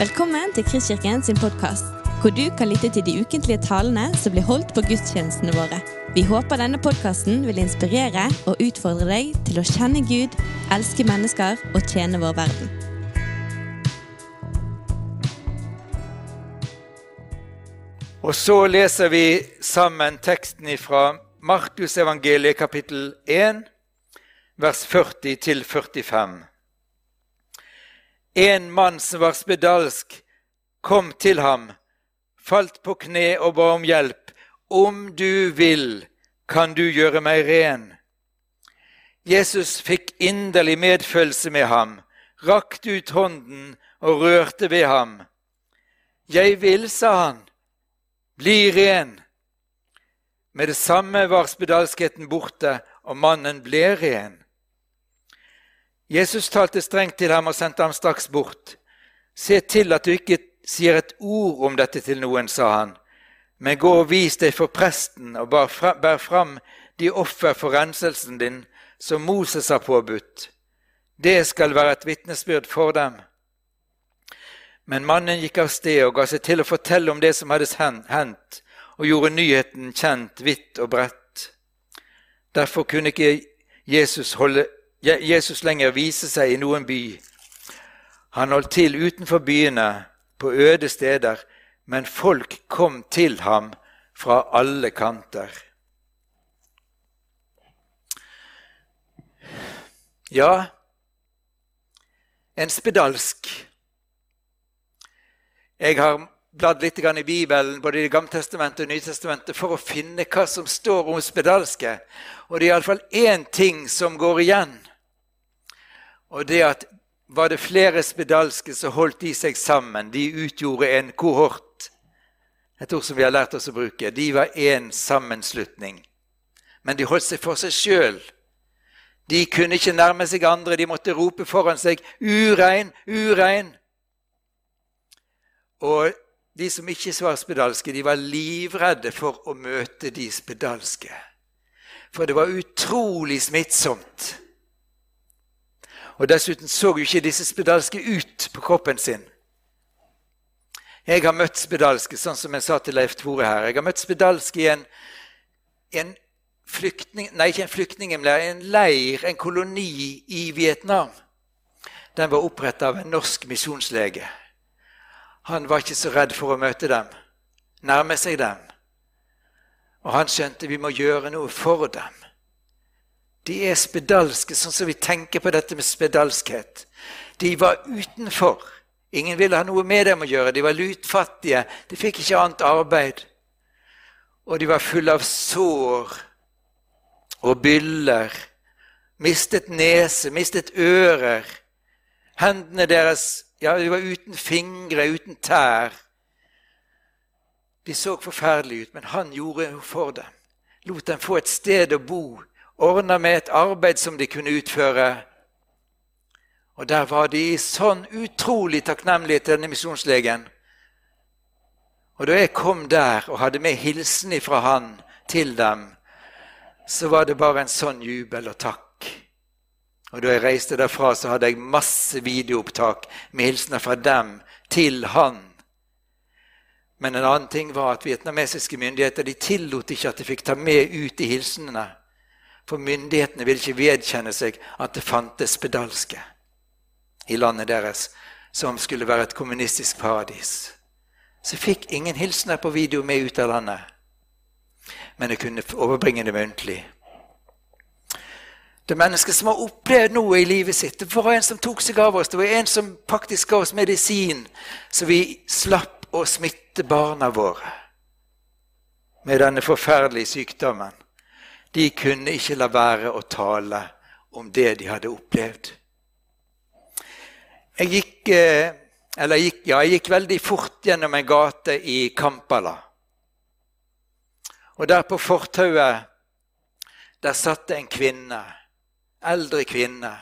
Velkommen til Kristkirken sin podkast, hvor du kan lytte til de ukentlige talene som blir holdt på gudstjenestene våre. Vi håper denne podkasten vil inspirere og utfordre deg til å kjenne Gud, elske mennesker og tjene vår verden. Og så leser vi sammen teksten fra Markusevangeliet kapittel 1, vers 40 til 45. En mann som var spedalsk, kom til ham, falt på kne og ba om hjelp. Om du vil, kan du gjøre meg ren. Jesus fikk inderlig medfølelse med ham, rakte ut hånden og rørte ved ham. Jeg vil, sa han, bli ren. Med det samme var spedalskheten borte, og mannen ble ren. Jesus talte strengt til ham og sendte ham straks bort. Se til at du ikke sier et ord om dette til noen, sa han, men gå og vis deg for presten og bær fram de offer for renselsen din som Moses har påbudt. Det skal være et vitnesbyrd for dem. Men mannen gikk av sted og ga seg til å fortelle om det som hadde hendt, og gjorde nyheten kjent vidt og bredt. Derfor kunne ikke Jesus holde Jesus lenger vise seg i noen by. Han holdt til utenfor byene, på øde steder, men folk kom til ham fra alle kanter. Ja, en spedalsk. Jeg har bladd litt i Bibelen, både i Det gamle testamentet og Nytestamentet, for å finne hva som står om spedalske. Og det er iallfall én ting som går igjen. Og det at var det flere spedalske, så holdt de seg sammen. De utgjorde en kohort. Et ord som vi har lært oss å bruke. De var én sammenslutning. Men de holdt seg for seg sjøl. De kunne ikke nærme seg andre. De måtte rope foran seg 'urein, urein'. Og de som ikke var spedalske, de var livredde for å møte de spedalske. For det var utrolig smittsomt. Og dessuten så jo ikke disse spedalske ut på kroppen sin. Jeg har møtt spedalske, sånn som jeg sa til Leif Tore her. Jeg har møtt spedalske i en, en flyktning, nei, ikke en flyktningleir, en leir, en koloni i Vietnam. Den var opprettet av en norsk misjonslege. Han var ikke så redd for å møte dem, nærme seg dem. Og han skjønte vi må gjøre noe for dem. De er spedalske, sånn som vi tenker på dette med spedalskhet. De var utenfor. Ingen ville ha noe med dem å gjøre. De var lutfattige. De fikk ikke annet arbeid. Og de var fulle av sår og byller. Mistet nese, mistet ører. Hendene deres ja, de var uten fingre, uten tær. De så forferdelige ut, men han gjorde noe for dem. Lot dem få et sted å bo ordna med et arbeid som de kunne utføre. Og der var de i sånn utrolig takknemlighet til denne misjonslegen. Og da jeg kom der og hadde med hilsen fra han til dem, så var det bare en sånn jubel og takk. Og da jeg reiste derfra, så hadde jeg masse videoopptak med hilsener fra dem til han. Men en annen ting var at vietnamesiske myndigheter de tillot ikke at de fikk ta med ut i hilsenene. For myndighetene ville ikke vedkjenne seg at det fantes spedalske i landet deres som skulle være et kommunistisk paradis. Så jeg fikk ingen hilsener på video med ut av landet. Men jeg kunne overbringe det muntlig. Det mennesket som har opplevd noe i livet sitt, det var en som tok seg av oss. Det var en som faktisk ga oss medisin, så vi slapp å smitte barna våre med denne forferdelige sykdommen de kunne ikke la være å tale om det de hadde opplevd. Jeg gikk, eh, gikk, ja, jeg gikk veldig fort gjennom en gate i Kampala. Og der på fortauet der satt det en kvinne, eldre kvinne,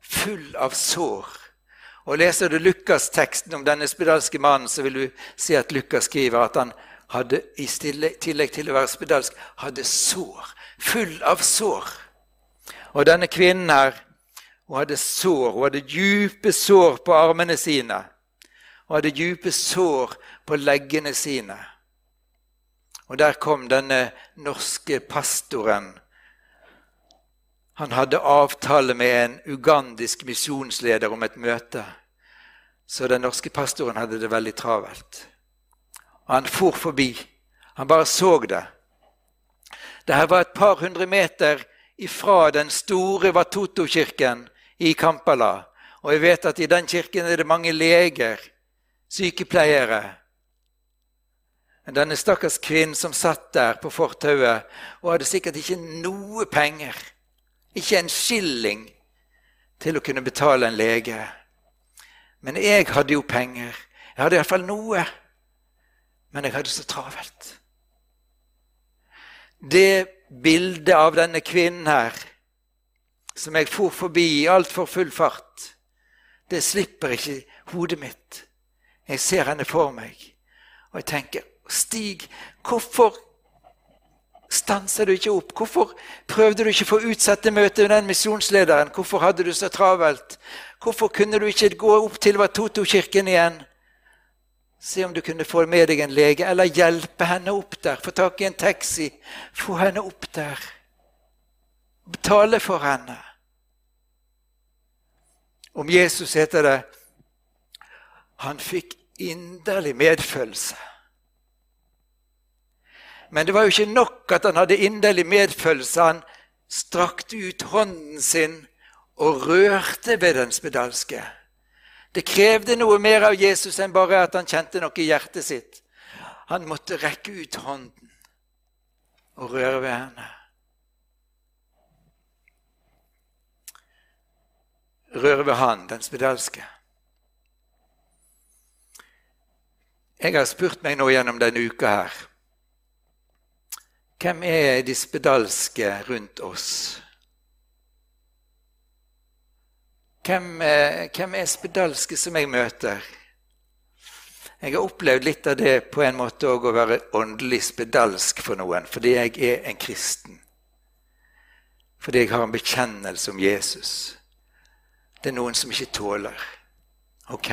full av sår. Og Leser du Lukas-teksten om denne spedalske mannen, så vil du se at Lukas skriver at han hadde, i tillegg til å være spedalsk, hadde sår full av sår. Og denne kvinnen her, hun hadde sår, hun hadde dype sår på armene sine. Hun hadde dype sår på leggene sine. Og der kom denne norske pastoren. Han hadde avtale med en ugandisk misjonsleder om et møte. Så den norske pastoren hadde det veldig travelt. Og han for forbi. Han bare så det. Dette var et par hundre meter ifra den store Watoto-kirken i Kampala. Og jeg vet at i den kirken er det mange leger, sykepleiere. Men denne stakkars kvinnen som satt der på fortauet og hadde sikkert ikke noe penger, ikke en skilling, til å kunne betale en lege. Men jeg hadde jo penger. Jeg hadde iallfall noe. Men jeg hadde så travelt. Det bildet av denne kvinnen her, som jeg for forbi i altfor full fart, det slipper ikke hodet mitt. Jeg ser henne for meg, og jeg tenker Stig, hvorfor stanser du ikke opp? Hvorfor prøvde du ikke å få utsette møtet med den misjonslederen? Hvorfor hadde du så travelt? Hvorfor kunne du ikke gå opp til Vatoto-kirken igjen? Se om du kunne få med deg en lege, eller hjelpe henne opp der. Få tak i en taxi, få henne opp der. Betale for henne. Om Jesus heter det han fikk inderlig medfølelse. Men det var jo ikke nok at han hadde inderlig medfølelse. Han strakte ut hånden sin og rørte ved den spedalske. Det krevde noe mer av Jesus enn bare at han kjente noe i hjertet sitt. Han måtte rekke ut hånden og røre ved henne. Røre ved han, den spedalske. Jeg har spurt meg nå gjennom denne uka her Hvem er de spedalske rundt oss? Hvem, hvem er spedalske som jeg møter? Jeg har opplevd litt av det på en måte å være åndelig spedalsk for noen, fordi jeg er en kristen. Fordi jeg har en bekjennelse om Jesus. Det er noen som ikke tåler. Ok,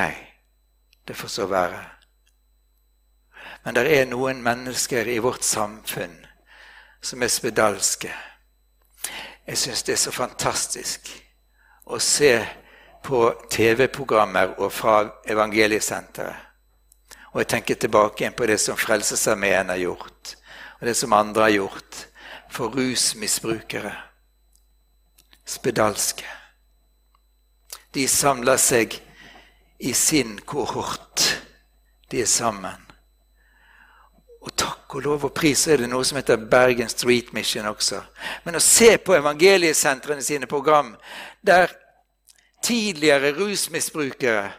det får så være. Men det er noen mennesker i vårt samfunn som er spedalske. Jeg syns det er så fantastisk å se på TV-programmer og fra Evangeliesenteret. Og jeg tenker tilbake igjen på det som Frelsesarmeen har gjort, og det som andre har gjort for rusmisbrukere. Spedalske. De samler seg i sin kohort. De er sammen. Og takk og lov og pris er det noe som heter Bergen Street Mission også. Men å se på evangeliesentrene sine program, der tidligere rusmisbrukere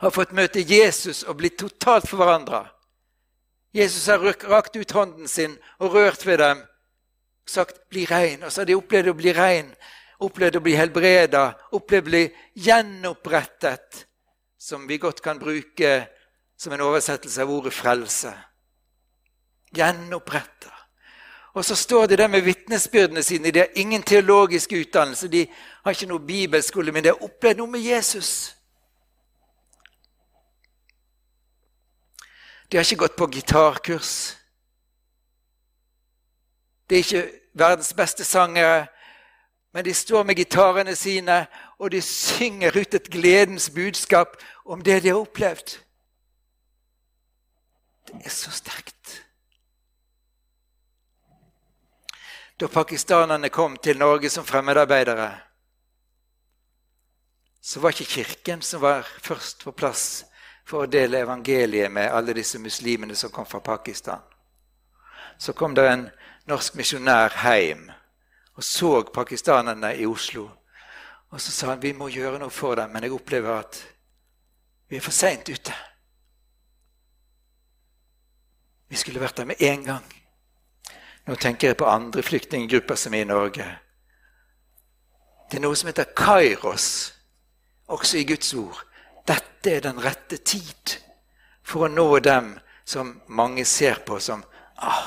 har fått møte Jesus og blitt totalt forandra. Jesus har rakt ut hånden sin og rørt ved dem, sagt 'bli rein'. Og så har de opplevd å bli rein, opplevd å bli helbreda, opplevd å bli gjenopprettet, som vi godt kan bruke som en oversettelse av ordet frelse. Gjenoppretta. Og så står de der med vitnesbyrdene sine. De har ingen teologisk utdannelse, de har ikke noe bibelskole, men de har opplevd noe med Jesus. De har ikke gått på gitarkurs. De er ikke verdens beste sangere, men de står med gitarene sine, og de synger ut et gledens budskap om det de har opplevd. Det er så sterkt. Da pakistanerne kom til Norge som fremmedarbeidere, så var ikke Kirken som var først på plass for å dele evangeliet med alle disse muslimene som kom fra Pakistan. Så kom det en norsk misjonær hjem og så pakistanerne i Oslo. Og så sa han vi må gjøre noe for dem, men jeg opplever at vi er for seint ute. Vi skulle vært der med en gang. Nå tenker jeg på andre flyktninggrupper som er i Norge. Det er noe som heter kairos, også i Guds ord. Dette er den rette tid for å nå dem som mange ser på som ah.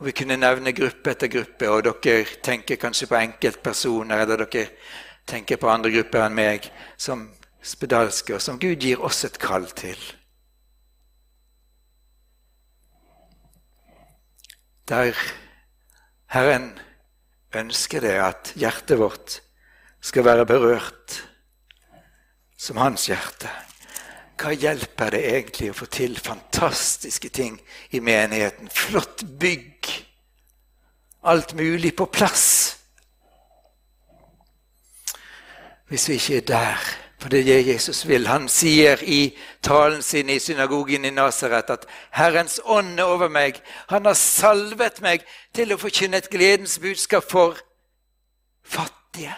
Og Vi kunne nevne gruppe etter gruppe, og dere tenker kanskje på enkeltpersoner, eller dere tenker på andre grupper enn meg, som spedalske, og som Gud gir oss et kall til. Der Herren ønsker det at hjertet vårt skal være berørt som hans hjerte. Hva hjelper det egentlig å få til fantastiske ting i menigheten? Flott bygg. Alt mulig på plass. Hvis vi ikke er der for det er det Jesus vil. Han sier i talen sin i synagogen i Nasaret at 'Herrens ånd er over meg'. Han har salvet meg til å forkynne et gledens budskap for fattige.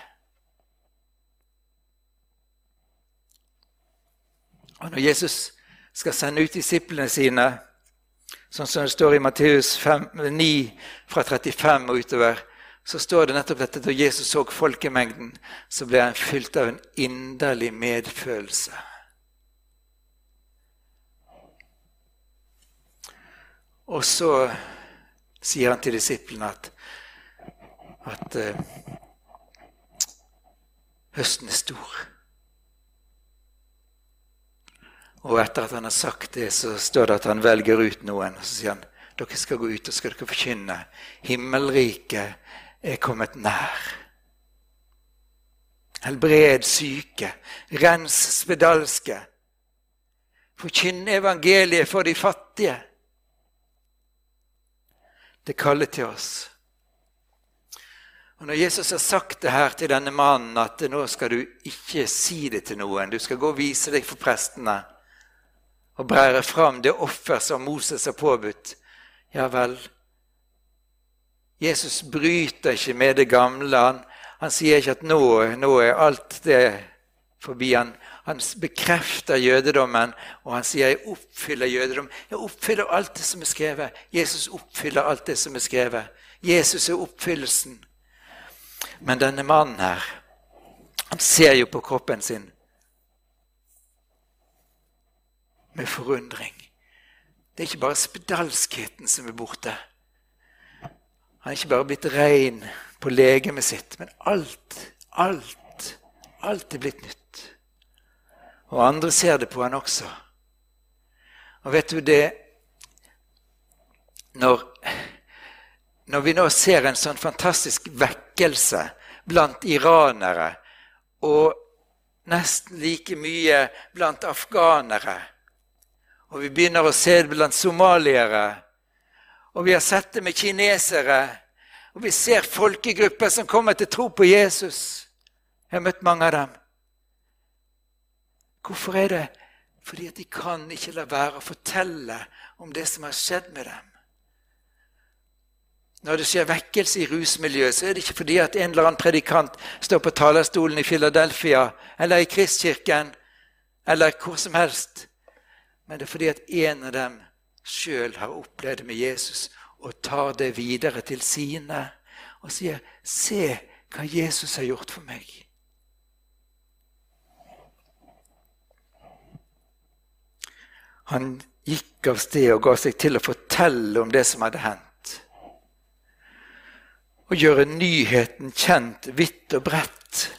Og når Jesus skal sende ut disiplene sine, sånn som det står i Matteus 9 fra 35 og utover, så står det nettopp dette da Jesus så folkemengden, så ble han fylt av en inderlig medfølelse. Og så sier han til disiplene at, at uh, høsten er stor. Og etter at han har sagt det, så står det at han velger ut noen. Og så sier han dere skal gå ut og skal dere forkynne. Himmelriket er kommet nær. Helbred syke, rens spedalske. Forkynn evangeliet for de fattige. Det kaller til oss. Og Når Jesus har sagt det her til denne mannen, at nå skal du ikke si det til noen, du skal gå og vise deg for prestene og bære fram det offer som Moses har påbudt, ja vel, Jesus bryter ikke med det gamle. Han, han sier ikke at nå, nå, er alt det forbi. Han, han bekrefter jødedommen, og han sier 'jeg oppfyller jødedom'. Jeg oppfyller alt det som er skrevet. Jesus oppfyller alt det som er skrevet. Jesus er oppfyllelsen. Men denne mannen her, han ser jo på kroppen sin med forundring. Det er ikke bare spedalskheten som er borte. Han er ikke bare blitt rein på legemet sitt, men alt, alt, alt er blitt nytt. Og andre ser det på han også. Og vet du det når, når vi nå ser en sånn fantastisk vekkelse blant iranere, og nesten like mye blant afghanere, og vi begynner å se det blant somaliere og vi har sett det med kinesere. Og vi ser folkegrupper som kommer til tro på Jesus. Jeg har møtt mange av dem. Hvorfor er det? Fordi at de kan ikke la være å fortelle om det som har skjedd med dem. Når det skjer vekkelse i rusmiljøet, så er det ikke fordi at en eller annen predikant står på talerstolen i Philadelphia eller i Kristkirken eller hvor som helst, men det er fordi at en av dem sjøl har opplevd med Jesus, og tar det videre til sine og sier 'Se hva Jesus har gjort for meg'. Han gikk av sted og ga seg til å fortelle om det som hadde hendt. Og gjøre nyheten kjent vidt og bredt.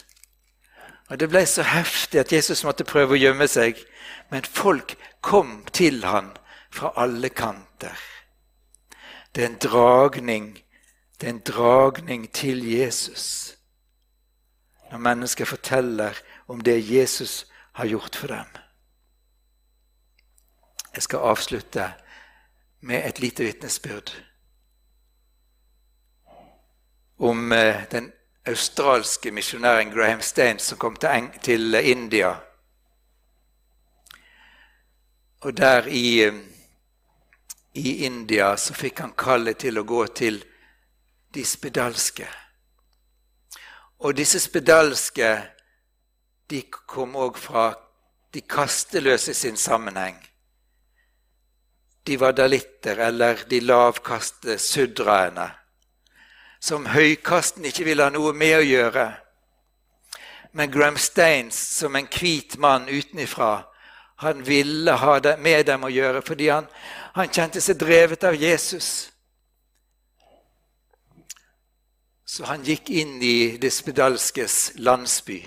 Og Det ble så heftig at Jesus måtte prøve å gjemme seg, men folk kom til han fra alle kanter. Det er en dragning, det er en dragning til Jesus. Når mennesker forteller om det Jesus har gjort for dem. Jeg skal avslutte med et lite vitnesbyrd om eh, den australske misjonæren Graham Staines som kom til India. Og der i eh, i India så fikk han kallet til å gå til de spedalske. Og disse spedalske de kom òg fra de kasteløse sin sammenheng. De var dalitter, eller de lavkaste sudraene, som høykasten ikke ville ha noe med å gjøre. Men Gram Staines, som en hvit mann utenifra, han ville ha det med dem å gjøre fordi han, han kjente seg drevet av Jesus. Så han gikk inn i det spedalskes landsby.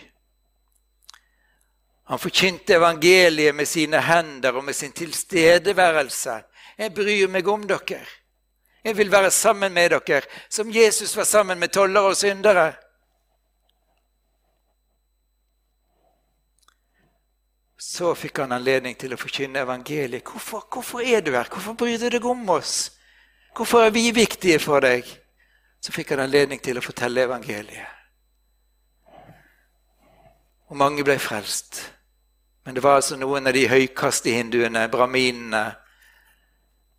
Han forkynte evangeliet med sine hender og med sin tilstedeværelse. Jeg bryr meg om dere. Jeg vil være sammen med dere, som Jesus var sammen med tollere og syndere. Så fikk han anledning til å forkynne evangeliet. Hvorfor, hvorfor er du her? Hvorfor bryr du deg om oss? Hvorfor er vi viktige for deg? Så fikk han anledning til å fortelle evangeliet. Og mange ble frelst. Men det var altså noen av de høykasthinduene, braminene,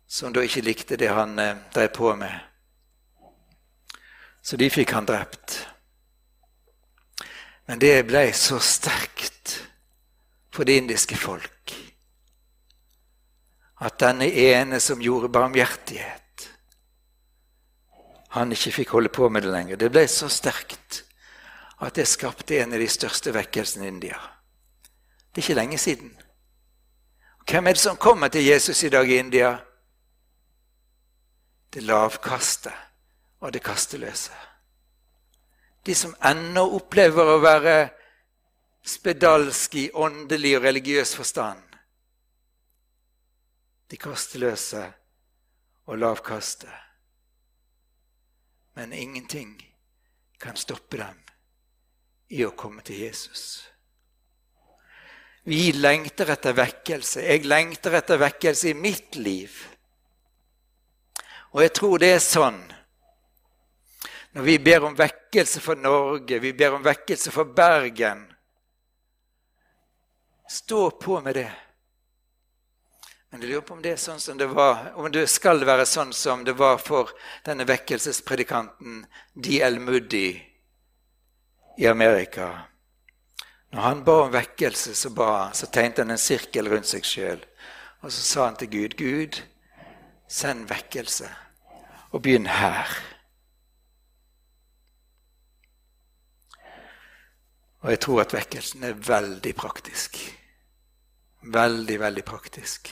som da ikke likte det han eh, drev på med. Så de fikk han drept. Men det ble så sterkt for det indiske folk at denne ene som gjorde barmhjertighet, han ikke fikk holde på med det lenger. Det ble så sterkt at det skapte en av de største vekkelsene i India. Det er ikke lenge siden. Hvem er det som kommer til Jesus i dag i India? Det lavkaste og det kasteløse. De som ennå opplever å være spedalske i åndelig og religiøs forstand. De kasteløse og lavkaste. Men ingenting kan stoppe dem i å komme til Jesus. Vi lengter etter vekkelse. Jeg lengter etter vekkelse i mitt liv. Og jeg tror det er sånn når vi ber om vekkelse for Norge, vi ber om vekkelse for Bergen. Stå på med det. Men jeg lurer på om det er sånn som det var, om det skal være sånn som det var for denne vekkelsespredikanten D.L. Moody i Amerika. Når han ba om vekkelse, så, ba, så tegnte han en sirkel rundt seg sjøl. Og så sa han til Gud, 'Gud, send vekkelse, og begynn her.' Og jeg tror at vekkelsen er veldig praktisk. Veldig, veldig praktisk.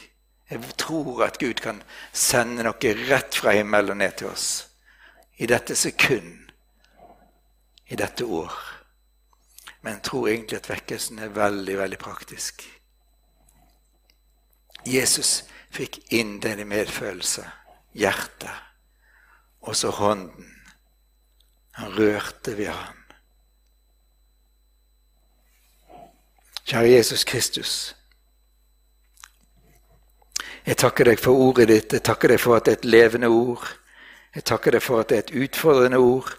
Jeg tror at Gud kan sende noe rett fra himmelen og ned til oss. I dette sekund. I dette år. Men jeg tror egentlig at vekkelsen er veldig, veldig praktisk. Jesus fikk inderlig medfølelse, hjertet, og så hånden. Han rørte ved ham. Kjære Jesus Kristus. Jeg takker deg for ordet ditt. Jeg takker deg for at det er et levende ord. Jeg takker deg for at det er et utfordrende ord.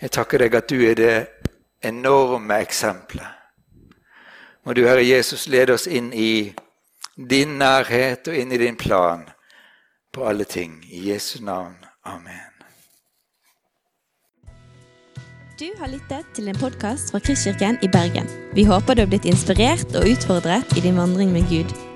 Jeg takker deg at du er det enorme eksempelet. Må du, Herre Jesus, lede oss inn i din nærhet og inn i din plan på alle ting. I Jesu navn. Amen. Du har lyttet til en podkast fra Kristkirken i Bergen. Vi håper du har blitt inspirert og utfordret i din vandring med Gud.